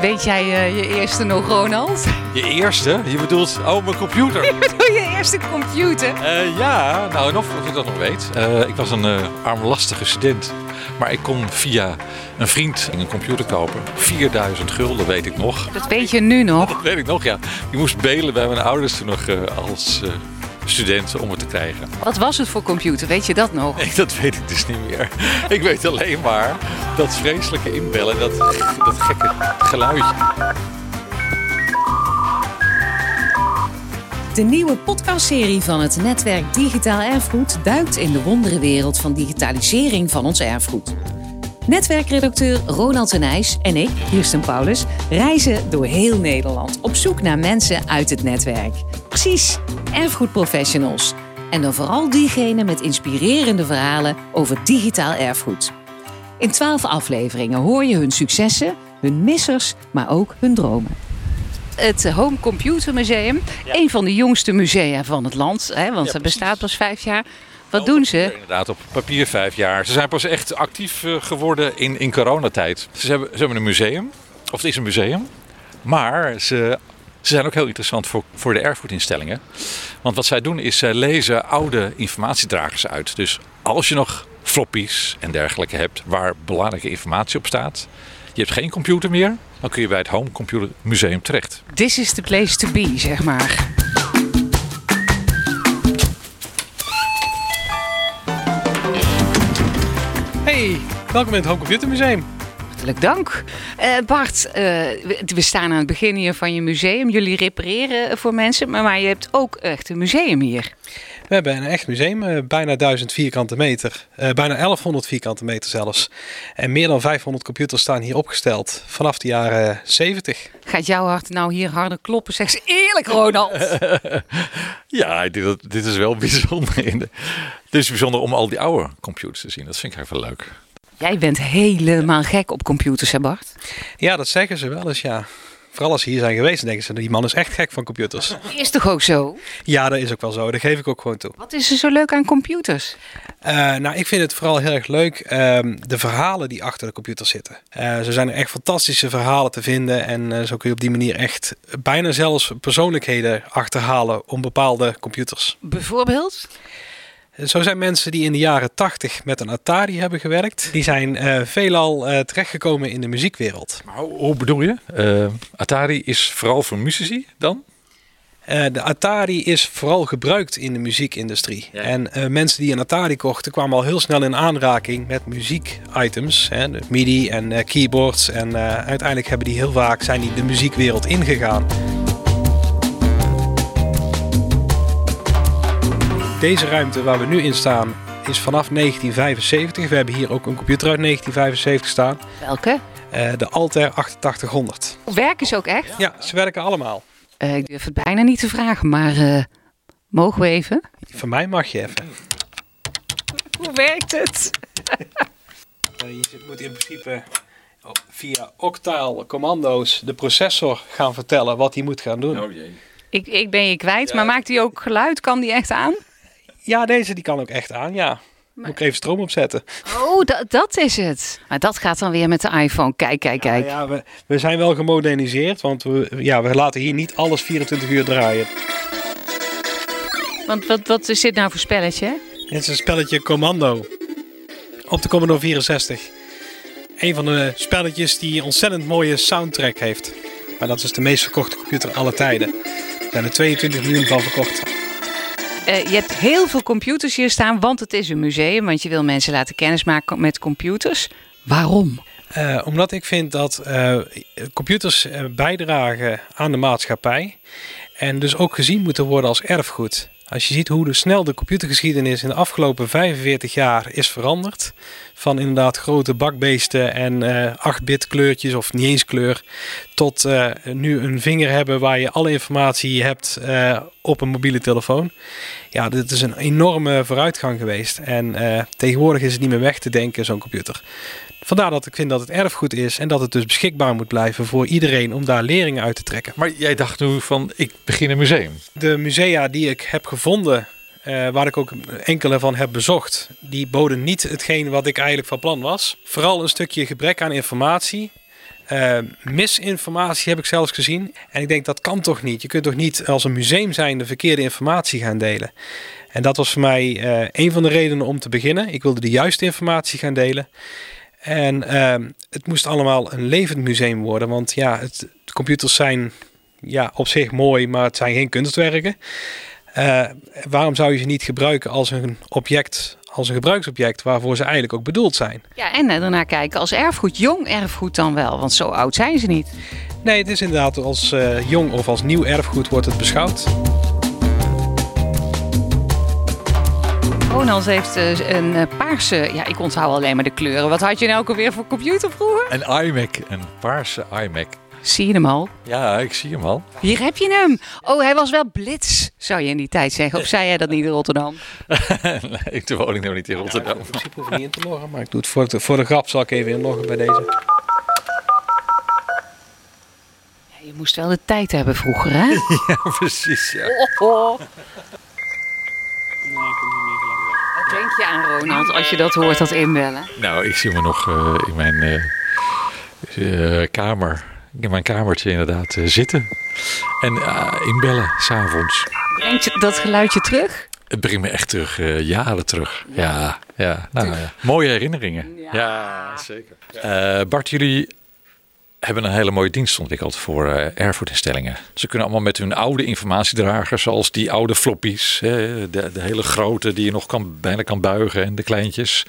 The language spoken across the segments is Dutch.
Weet jij uh, je eerste nog, Ronald? Je eerste? Je bedoelt, oh, mijn computer. Je bedoelt je eerste computer? Uh, ja, nou, of, of ik dat nog weet. Uh, ik was een armlastige student. Maar ik kon via een vriend een computer kopen. 4000 gulden, weet ik nog. Dat weet je nu nog? Dat weet ik nog, ja. Ik moest belen bij mijn ouders toen nog als studenten om het te krijgen. Wat was het voor computer? Weet je dat nog? Nee, dat weet ik dus niet meer. Ik weet alleen maar dat vreselijke inbellen, dat, dat gekke geluidje. De nieuwe podcastserie van het netwerk Digitaal Erfgoed duikt in de wonderenwereld van digitalisering van ons erfgoed. Netwerkredacteur Ronald Tenijs en ik, Kirsten Paulus, reizen door heel Nederland op zoek naar mensen uit het netwerk. Precies, erfgoedprofessionals. En dan vooral diegenen met inspirerende verhalen over digitaal erfgoed. In twaalf afleveringen hoor je hun successen, hun missers, maar ook hun dromen. Het Home Computer Museum, een van de jongste musea van het land, hè, want het bestaat pas vijf jaar. Wat doen ze? Inderdaad, op papier vijf jaar. Ze zijn pas echt actief eh, geworden in, in coronatijd. Ze hebben, ze hebben een museum, of het is een museum, maar ze ze zijn ook heel interessant voor, voor de erfgoedinstellingen. Want wat zij doen is zij lezen oude informatiedragers uit. Dus als je nog floppies en dergelijke hebt waar belangrijke informatie op staat. Je hebt geen computer meer, dan kun je bij het Home Computer Museum terecht. This is the place to be, zeg maar. Hey, welkom in het Home Computer Museum. Hartelijk dank. Uh, Bart, uh, we staan aan het begin hier van je museum. Jullie repareren voor mensen, maar, maar je hebt ook echt een museum hier. We hebben een echt museum, uh, bijna 1000 vierkante meter. bijna 1100 vierkante meter zelfs. En meer dan 500 computers staan hier opgesteld vanaf de jaren 70. Gaat jouw hart nou hier harder kloppen? Zeg ze eerlijk, Ronald. ja, dit, dit is wel bijzonder. Het is bijzonder om al die oude computers te zien. Dat vind ik even leuk. Jij bent helemaal gek op computers, hè Bart? Ja, dat zeggen ze wel eens, ja. Vooral als ze hier zijn geweest, denken ze, die man is echt gek van computers. Is toch ook zo? Ja, dat is ook wel zo. Dat geef ik ook gewoon toe. Wat is er zo leuk aan computers? Uh, nou, ik vind het vooral heel erg leuk uh, de verhalen die achter de computer zitten. Uh, er zijn echt fantastische verhalen te vinden en eh, zo kun je op die manier echt bijna zelfs persoonlijkheden achterhalen om bepaalde computers. Bijvoorbeeld? Zo zijn mensen die in de jaren 80 met een Atari hebben gewerkt, die zijn uh, veelal uh, terechtgekomen in de muziekwereld. Maar hoe, bedoel je? Uh, Atari is vooral voor muzici dan? de Atari is vooral gebruikt in de muziekindustrie. En mensen die een Atari kochten kwamen al heel snel in aanraking met muziekitems. Hè, MIDI en keyboards. En uiteindelijk hebben die heel vaak zijn die de muziekwereld ingegaan. Deze ruimte waar we nu in staan is vanaf 1975. We hebben hier ook een computer uit 1975 staan. Welke? Uh, de Altair 8800. Werken ze ook echt? Ja, ze werken allemaal. Uh, ik durf het bijna niet te vragen, maar uh, mogen we even? Van mij mag je even. Hoe werkt het? je moet in principe via octaal commando's de processor gaan vertellen wat hij moet gaan doen. Oh jee. Ik, ik ben je kwijt, maar maakt hij ook geluid? Kan die echt aan? Ja, deze die kan ook echt aan, ja. Moet ik even stroom opzetten. Oh, dat, dat is het. Maar dat gaat dan weer met de iPhone. Kijk, kijk, kijk. Ja, we, we zijn wel gemoderniseerd, want we, ja, we laten hier niet alles 24 uur draaien. Want wat, wat is dit nou voor spelletje? Dit is een spelletje Commando. Op de Commodore 64. Een van de spelletjes die een ontzettend mooie soundtrack heeft. Maar dat is de meest verkochte computer aller tijden. Er zijn er 22 miljoen van verkocht. Uh, je hebt heel veel computers hier staan, want het is een museum. Want je wil mensen laten kennismaken met computers. Waarom? Uh, omdat ik vind dat uh, computers bijdragen aan de maatschappij. En dus ook gezien moeten worden als erfgoed. Als je ziet hoe de snel de computergeschiedenis in de afgelopen 45 jaar is veranderd. Van inderdaad grote bakbeesten en uh, 8-bit kleurtjes of niet eens kleur. Tot uh, nu een vinger hebben waar je alle informatie hebt uh, op een mobiele telefoon. Ja, dit is een enorme vooruitgang geweest. En tegenwoordig is het niet meer weg te denken, zo'n computer. Vandaar dat ik vind dat het erfgoed is en dat het dus beschikbaar moet blijven voor iedereen om daar leringen uit te trekken. Maar jij dacht nu van ik begin een museum. De musea die ik heb gevonden, uh, waar ik ook enkele van heb bezocht, die boden niet hetgeen wat ik eigenlijk van plan was. Vooral een stukje gebrek aan informatie. Uh, misinformatie heb ik zelfs gezien. En ik denk dat kan toch niet. Je kunt toch niet als een museum zijn de verkeerde informatie gaan delen. En dat was voor mij uh, een van de redenen om te beginnen. Ik wilde de juiste informatie gaan delen. En uh, het moest allemaal een levend museum worden. Want ja, het, de computers zijn ja, op zich mooi, maar het zijn geen kunstwerken. Uh, waarom zou je ze niet gebruiken als een object, als een gebruiksobject waarvoor ze eigenlijk ook bedoeld zijn? Ja, en daarna kijken als erfgoed, jong erfgoed dan wel, want zo oud zijn ze niet. Nee, het is inderdaad als uh, jong of als nieuw erfgoed wordt het beschouwd. Ronald heeft uh, een paarse, ja ik onthoud alleen maar de kleuren. Wat had je nou ook alweer voor computer vroeger? Een iMac, een paarse iMac. Zie je hem al? Ja, ik zie hem al. Hier heb je hem. Oh, hij was wel blitz, zou je in die tijd zeggen. Of zei jij dat niet in Rotterdam? nee, ik woon ik nog niet in Rotterdam. Ja, in principe hoef ik niet in te loggen, maar ik doe het voor de, voor de grap. Zal ik even inloggen bij deze. Ja, je moest wel de tijd hebben vroeger, hè? ja, precies. Ja. Oh, oh. Denk je aan Ronald als je dat hoort, dat inbellen? Nou, ik zie me nog uh, in mijn uh, uh, kamer in mijn kamertje inderdaad uh, zitten. En inbellen, s'avonds. Brengt dat geluidje terug? Het brengt me echt terug, jaren terug. Ja, ja. ja. Nou, ja. Mooie herinneringen. Ja, ja zeker. Bart, jullie hebben een hele mooie dienst ontwikkeld voor uh, erfgoedinstellingen. Ze kunnen allemaal met hun oude informatiedragers, zoals die oude floppies, de, de, hele grote die je nog kan, bijna kan buigen en de kleintjes,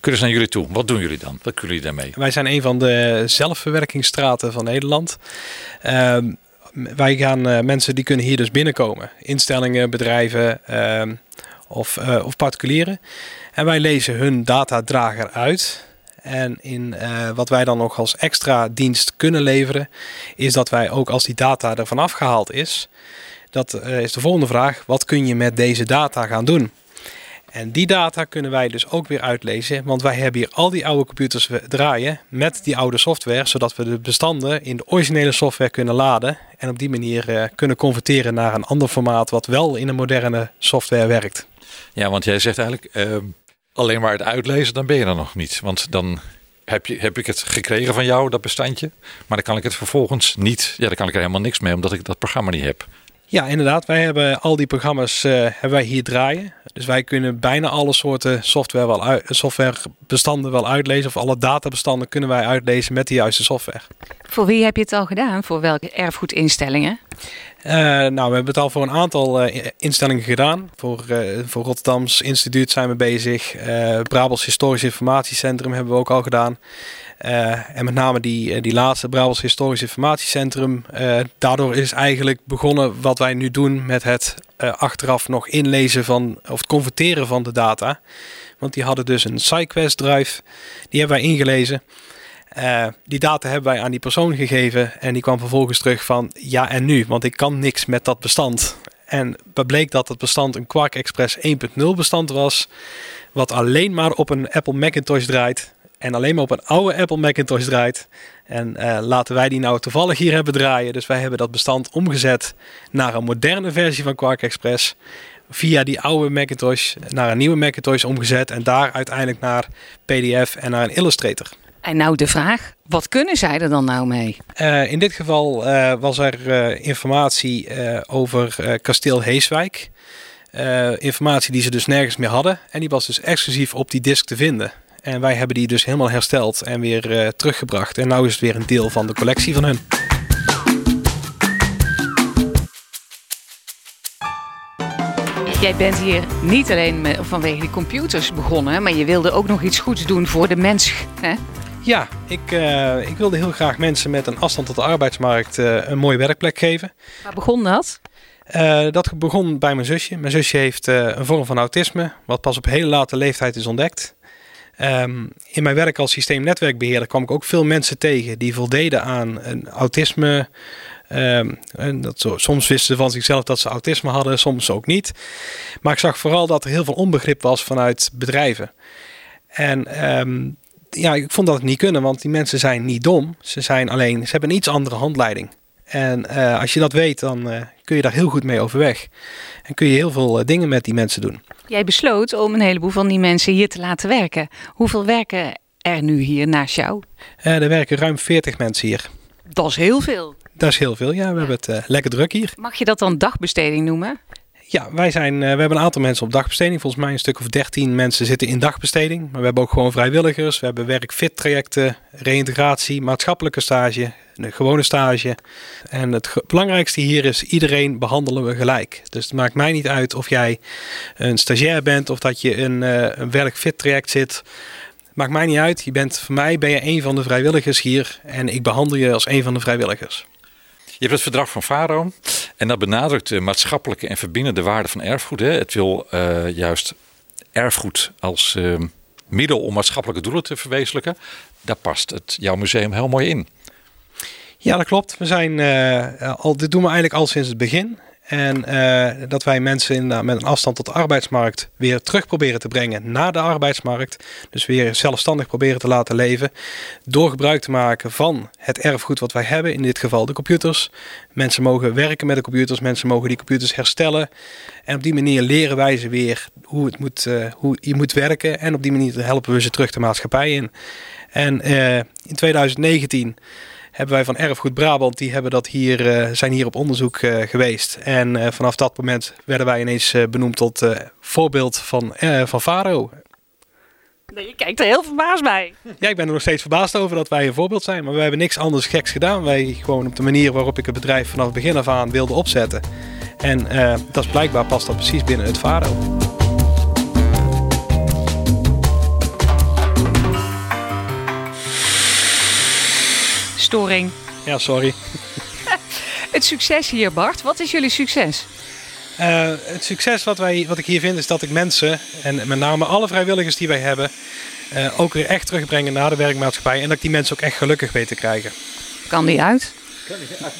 kunnen ze naar jullie toe. Wat doen jullie dan? Wat kunnen jullie daarmee? Wij zijn een van de zelfverwerkingsstraten van Nederland. Uh, wij gaan uh, mensen die kunnen hier dus binnenkomen, instellingen, bedrijven uh, of, uh, of particulieren. En wij lezen hun datadrager uit. En in uh, wat wij dan nog als extra dienst kunnen leveren, is dat wij ook als die data ervan afgehaald is, dat uh, is de volgende vraag: wat kun je met deze data gaan doen? En die data kunnen wij dus ook weer uitlezen, want wij hebben hier al die oude computers draaien met die oude software, zodat we de bestanden in de originele software kunnen laden en op die manier uh, kunnen converteren naar een ander formaat wat wel in een moderne software werkt. Ja, want jij zegt eigenlijk alleen maar het uitlezen, dan ben je er nog niet. Want dan heb, je, heb ik het gekregen van jou, dat bestandje. Maar dan kan ik het vervolgens niet. Ja, dan kan ik er helemaal niks mee, omdat ik dat programma niet heb. Ja, inderdaad. Wij hebben al die programma's uh, hebben wij hier draaien. Dus wij kunnen bijna alle soorten software wel uit, softwarebestanden wel uitlezen. Of alle databestanden kunnen wij uitlezen met de juiste software. Voor wie heb je het al gedaan? Voor welke erfgoedinstellingen? Uh, nou, we hebben het al voor een aantal uh, instellingen gedaan. Voor, uh, voor Rotterdams Instituut zijn we bezig. Brabants Historisch Informatiecentrum hebben we ook al gedaan. en met name die, die laatste Brabants Historisch Informatiecentrum. daardoor is eigenlijk begonnen wat wij nu doen met het achteraf nog inlezen van of het converteren van de data. Want die hadden dus een SciQuest drive. Die hebben wij ingelezen. Uh, die data hebben wij aan die persoon gegeven en die kwam vervolgens terug van ja en nu, want ik kan niks met dat bestand. En bleek dat het bestand een Quark Express 1.0 bestand was, wat alleen maar op een Apple Macintosh draait en alleen maar op een oude Apple Macintosh draait. En uh, laten wij die nou toevallig hier hebben draaien. Dus wij hebben dat bestand omgezet naar een moderne versie van Quark Express. Via die oude Macintosh naar een nieuwe Macintosh omgezet. En daar uiteindelijk naar PDF en naar een Illustrator. En nou de vraag, wat kunnen zij er dan nou mee? Uh, in dit geval uh, was er uh, informatie over kasteel Heeswijk. informatie die ze dus nergens meer hadden. En die was dus exclusief op die disk te vinden. En wij hebben die dus helemaal hersteld en weer teruggebracht. En nu is het weer een deel van de collectie van hun. Jij bent hier niet alleen met, vanwege die computers begonnen, maar je wilde ook nog iets goeds doen voor de mens. Hè? Ja, ik, uh, ik wilde heel graag mensen met een afstand tot de arbeidsmarkt uh, een mooie werkplek geven. Waar begon dat? Uh, dat begon bij mijn zusje. Mijn zusje heeft een vorm van autisme, wat pas op hele late leeftijd is ontdekt. Um, in mijn werk als systeemnetwerkbeheerder kwam ik ook veel mensen tegen die voldeden aan een autisme. Um, en dat zo, soms wisten ze van zichzelf dat ze autisme hadden, soms ook niet. Maar ik zag vooral dat er heel veel onbegrip was vanuit bedrijven. En um, ja, ik vond dat het niet kunnen, want die mensen zijn niet dom. Ze zijn alleen, ze hebben een iets andere handleiding. En uh, als je dat weet, dan uh, kun je daar heel goed mee overweg. En kun je heel veel uh, dingen met die mensen doen. Jij besloot om een heleboel van die mensen hier te laten werken. Hoeveel werken er nu hier naast jou? er werken ruim 40 mensen hier. Dat is heel veel. Dat is heel veel, ja. We hebben het lekker druk hier. Mag je dat dan dagbesteding noemen? Ja, wij zijn, we hebben een aantal mensen op dagbesteding. Volgens mij een stuk of 13 mensen zitten in dagbesteding. Maar we hebben ook gewoon vrijwilligers. We hebben werk-fit trajecten, reïntegratie, maatschappelijke stage, een gewone stage. En het belangrijkste hier is, iedereen behandelen we gelijk. Dus het maakt mij niet uit of jij een stagiair bent of dat je een, uh, een werk-fit traject zit. Maakt mij niet uit. Je bent, voor mij ben je een van de vrijwilligers hier en ik behandel je als een van de vrijwilligers. Je hebt het verdrag van Faro en dat benadrukt de maatschappelijke en verbindende waarde van erfgoed. Hè. Het wil uh, juist erfgoed als uh, middel om maatschappelijke doelen te verwezenlijken. Daar past het jouw museum heel mooi in. Ja, dat klopt. We zijn uh, al, dit doen we eigenlijk al sinds het begin. En uh, dat wij mensen met een afstand tot de arbeidsmarkt weer terug proberen te brengen naar de arbeidsmarkt. Dus weer zelfstandig proberen te laten leven. Door gebruik te maken van het erfgoed wat wij hebben, in dit geval de computers. Mensen mogen werken met de computers, mensen mogen die computers herstellen. En op die manier leren wij ze weer hoe, het moet, uh, hoe je moet werken. En op die manier helpen we ze terug de maatschappij in. En uh, in 2019 hebben wij van Erfgoed Brabant, die hebben dat hier, uh, zijn hier op onderzoek uh, geweest. En uh, vanaf dat moment werden wij ineens benoemd tot voorbeeld van, van Faro. Nee, je kijkt er heel verbaasd bij. Ja, ik ben er nog steeds verbaasd over dat wij een voorbeeld zijn. Maar we hebben niks anders geks gedaan. Wij gewoon op de manier waarop ik het bedrijf vanaf het begin af aan wilde opzetten. En dat is blijkbaar past dat precies binnen het Faro. Storing. Ja, sorry. het succes hier, Bart. Wat is jullie succes? Uh, het succes wat, wij, wat ik hier vind is dat ik mensen, en met name alle vrijwilligers die wij hebben, uh, ook weer echt terugbrengen naar de werkmaatschappij. En dat ik die mensen ook echt gelukkig weet te krijgen. Kan die uit? Kan die uit?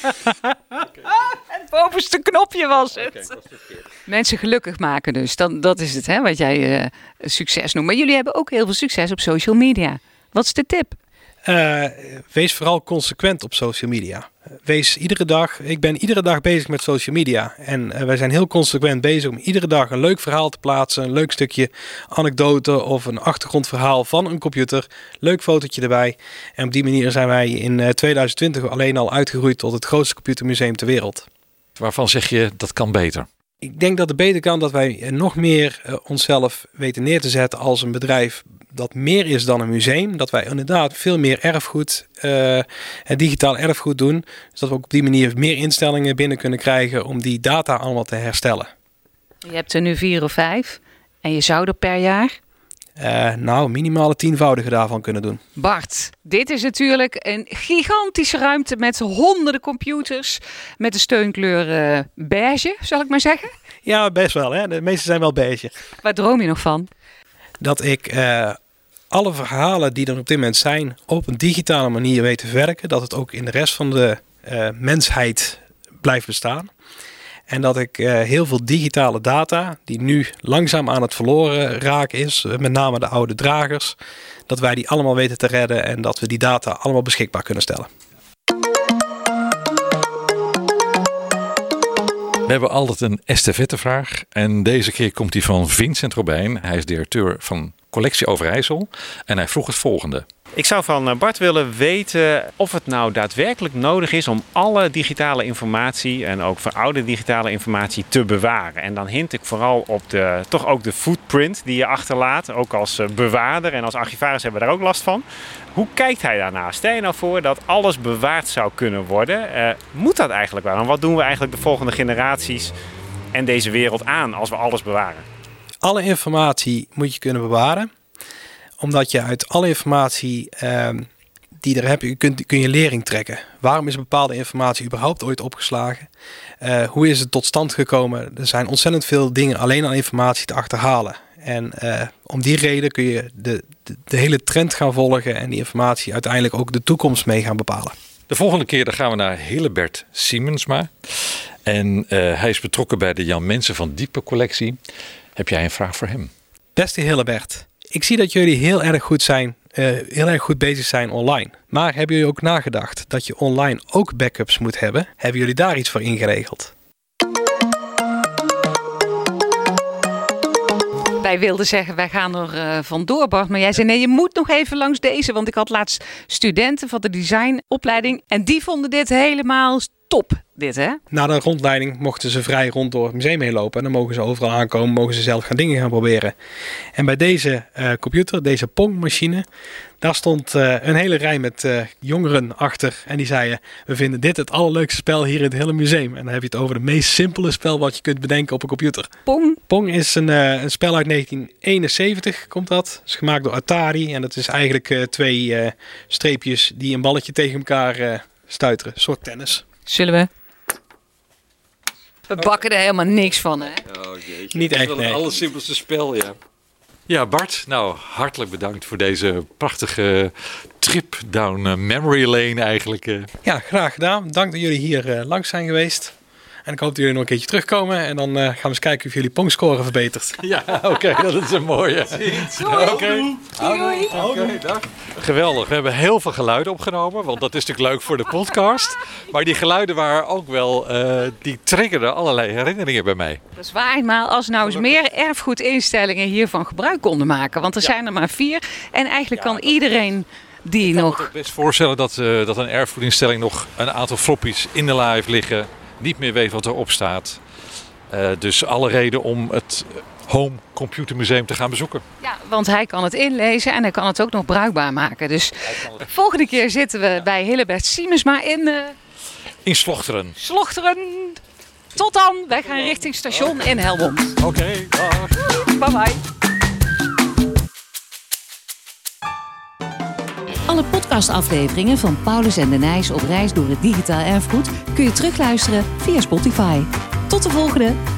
het bovenste knopje was het. Okay, mensen gelukkig maken dus. Dan, dat is het hè, wat jij uh, succes noemt. Maar jullie hebben ook heel veel succes op social media. Wat is de tip? Uh, wees vooral consequent op social media. Wees iedere dag, ik ben iedere dag bezig met social media. En uh, wij zijn heel consequent bezig om iedere dag een leuk verhaal te plaatsen. Een leuk stukje anekdote of een achtergrondverhaal van een computer. Leuk fotootje erbij. En op die manier zijn wij in uh, 2020 alleen al uitgegroeid tot het grootste computermuseum ter wereld. Waarvan zeg je dat kan beter? Ik denk dat het beter kan dat wij nog meer uh, onszelf weten neer te zetten als een bedrijf dat meer is dan een museum. Dat wij inderdaad veel meer erfgoed, uh, digitaal erfgoed doen. Dus dat we ook op die manier meer instellingen binnen kunnen krijgen om die data allemaal te herstellen. Je hebt er nu vier of vijf en je zou er per jaar? Uh, nou, minimale tienvoudige daarvan kunnen doen. Bart, dit is natuurlijk een gigantische ruimte met honderden computers. Met de steunkleur uh, beige, zal ik maar zeggen. Ja, best wel. Hè? De meeste zijn wel beige. Waar droom je nog van? Dat ik uh, alle verhalen die er op dit moment zijn op een digitale manier weet te verwerken. Dat het ook in de rest van de mensheid blijft bestaan. En dat ik uh, heel veel digitale data, die nu langzaam aan het verloren raken is, eh, met name de oude dragers, dat wij die allemaal weten te redden en dat we die data allemaal beschikbaar kunnen stellen. We hebben altijd een estafettevraag en deze keer komt die van Vincent Robijn. Hij is directeur van Collectie Overijssel en hij vroeg het volgende. Ik zou van eh, Bart willen weten of het nou daadwerkelijk nodig is om alle digitale informatie en ook verouderde digitale informatie te bewaren. En dan hint ik vooral op de, toch ook de footprint die je achterlaat, ook als eh, bewaarder en als archivaris hebben we daar ook last van. Hoe kijkt hij daarna? Stel je nou voor dat alles bewaard zou kunnen worden. Uh, moet dat eigenlijk wel? En wat doen we eigenlijk de volgende generaties en deze wereld aan als we alles bewaren? Alle informatie moet je kunnen bewaren omdat je uit alle informatie uh, die er heb, je kunt, kun je lering trekken. Waarom is bepaalde informatie überhaupt ooit opgeslagen? Uh, hoe is het tot stand gekomen? Er zijn ontzettend veel dingen alleen al informatie te achterhalen. En uh, om die reden kun je de, de, hele trend gaan volgen en die informatie uiteindelijk ook de toekomst mee gaan bepalen. De volgende keer dan gaan we naar Hillebert Siemensma. En uh, hij is betrokken bij de Jan Mensen van Diepe collectie. Heb jij een vraag voor hem? Beste Hillebert, ik zie dat jullie heel erg goed zijn, uh, heel erg goed bezig zijn online. Maar hebben jullie ook nagedacht dat je online ook backups moet hebben? Hebben jullie daar iets voor ingeregeld? wij wilden zeggen, wij gaan er uh, vandoor, Bart. Maar jij zei, nee, je moet nog even langs deze. Want ik had laatst studenten van de designopleiding. En die vonden dit helemaal top, dit hè? Na de rondleiding mochten ze vrij rond door het museum heen lopen. En dan mogen ze overal aankomen, mogen ze zelf gaan dingen gaan proberen. En bij deze uh, computer, deze Pong-machine, daar stond uh, een hele rij met uh, jongeren achter. En die zeiden, we vinden dit het allerleukste spel hier in het hele museum. En dan heb je het over het meest simpele spel wat je kunt bedenken op een computer. Pong? Pong is een, een spel uit 1971, komt dat. is gemaakt door Atari. En dat is eigenlijk twee streepjes die een balletje tegen elkaar stuiteren. Een soort tennis. Zullen we? We bakken er helemaal niks van, hè? Oh jeetje. Niet echt, Het nee. het allersimpelste spel, ja. Ja, Bart, nou hartelijk bedankt voor deze prachtige trip down memory lane eigenlijk. eh. Ja, graag gedaan. Dank dat jullie hier uh, langs zijn geweest. En ik hoop dat jullie nog een keertje terugkomen. En dan uh, gaan we eens kijken of jullie pongscore verbetert. Ja, oké, okay, dat is een mooie. Oké, okay. Oké, okay, dag. Geweldig. We hebben heel veel geluiden opgenomen. Want dat is natuurlijk leuk voor de podcast. Maar die geluiden waren ook wel... Uh, die triggerden allerlei herinneringen bij mij. Dat is waar. Maar als nou eens meer erfgoedinstellingen hiervan gebruik konden maken. Want er ja. zijn er maar vier. En eigenlijk ja, kan iedereen... Die ik nog. kan me best voorstellen dat, uh, dat een erfgoedinstelling nog een aantal floppies in de heeft liggen niet meer weet wat erop staat. Uh, dus alle reden om het Home Computer Museum te gaan bezoeken. Ja, want hij kan het inlezen en hij kan het ook nog bruikbaar maken. Dus de volgende keer zitten we ja. bij Hillebert Siemensma in... Uh... In Slochteren. Slochteren. Tot dan. Wij gaan richting station in Helmond. Oké, okay, dag. Bye bye. Alle podcastafleveringen van Paulus en de Nijs op reis door het digitaal erfgoed kun je terugluisteren via Spotify. Tot de volgende!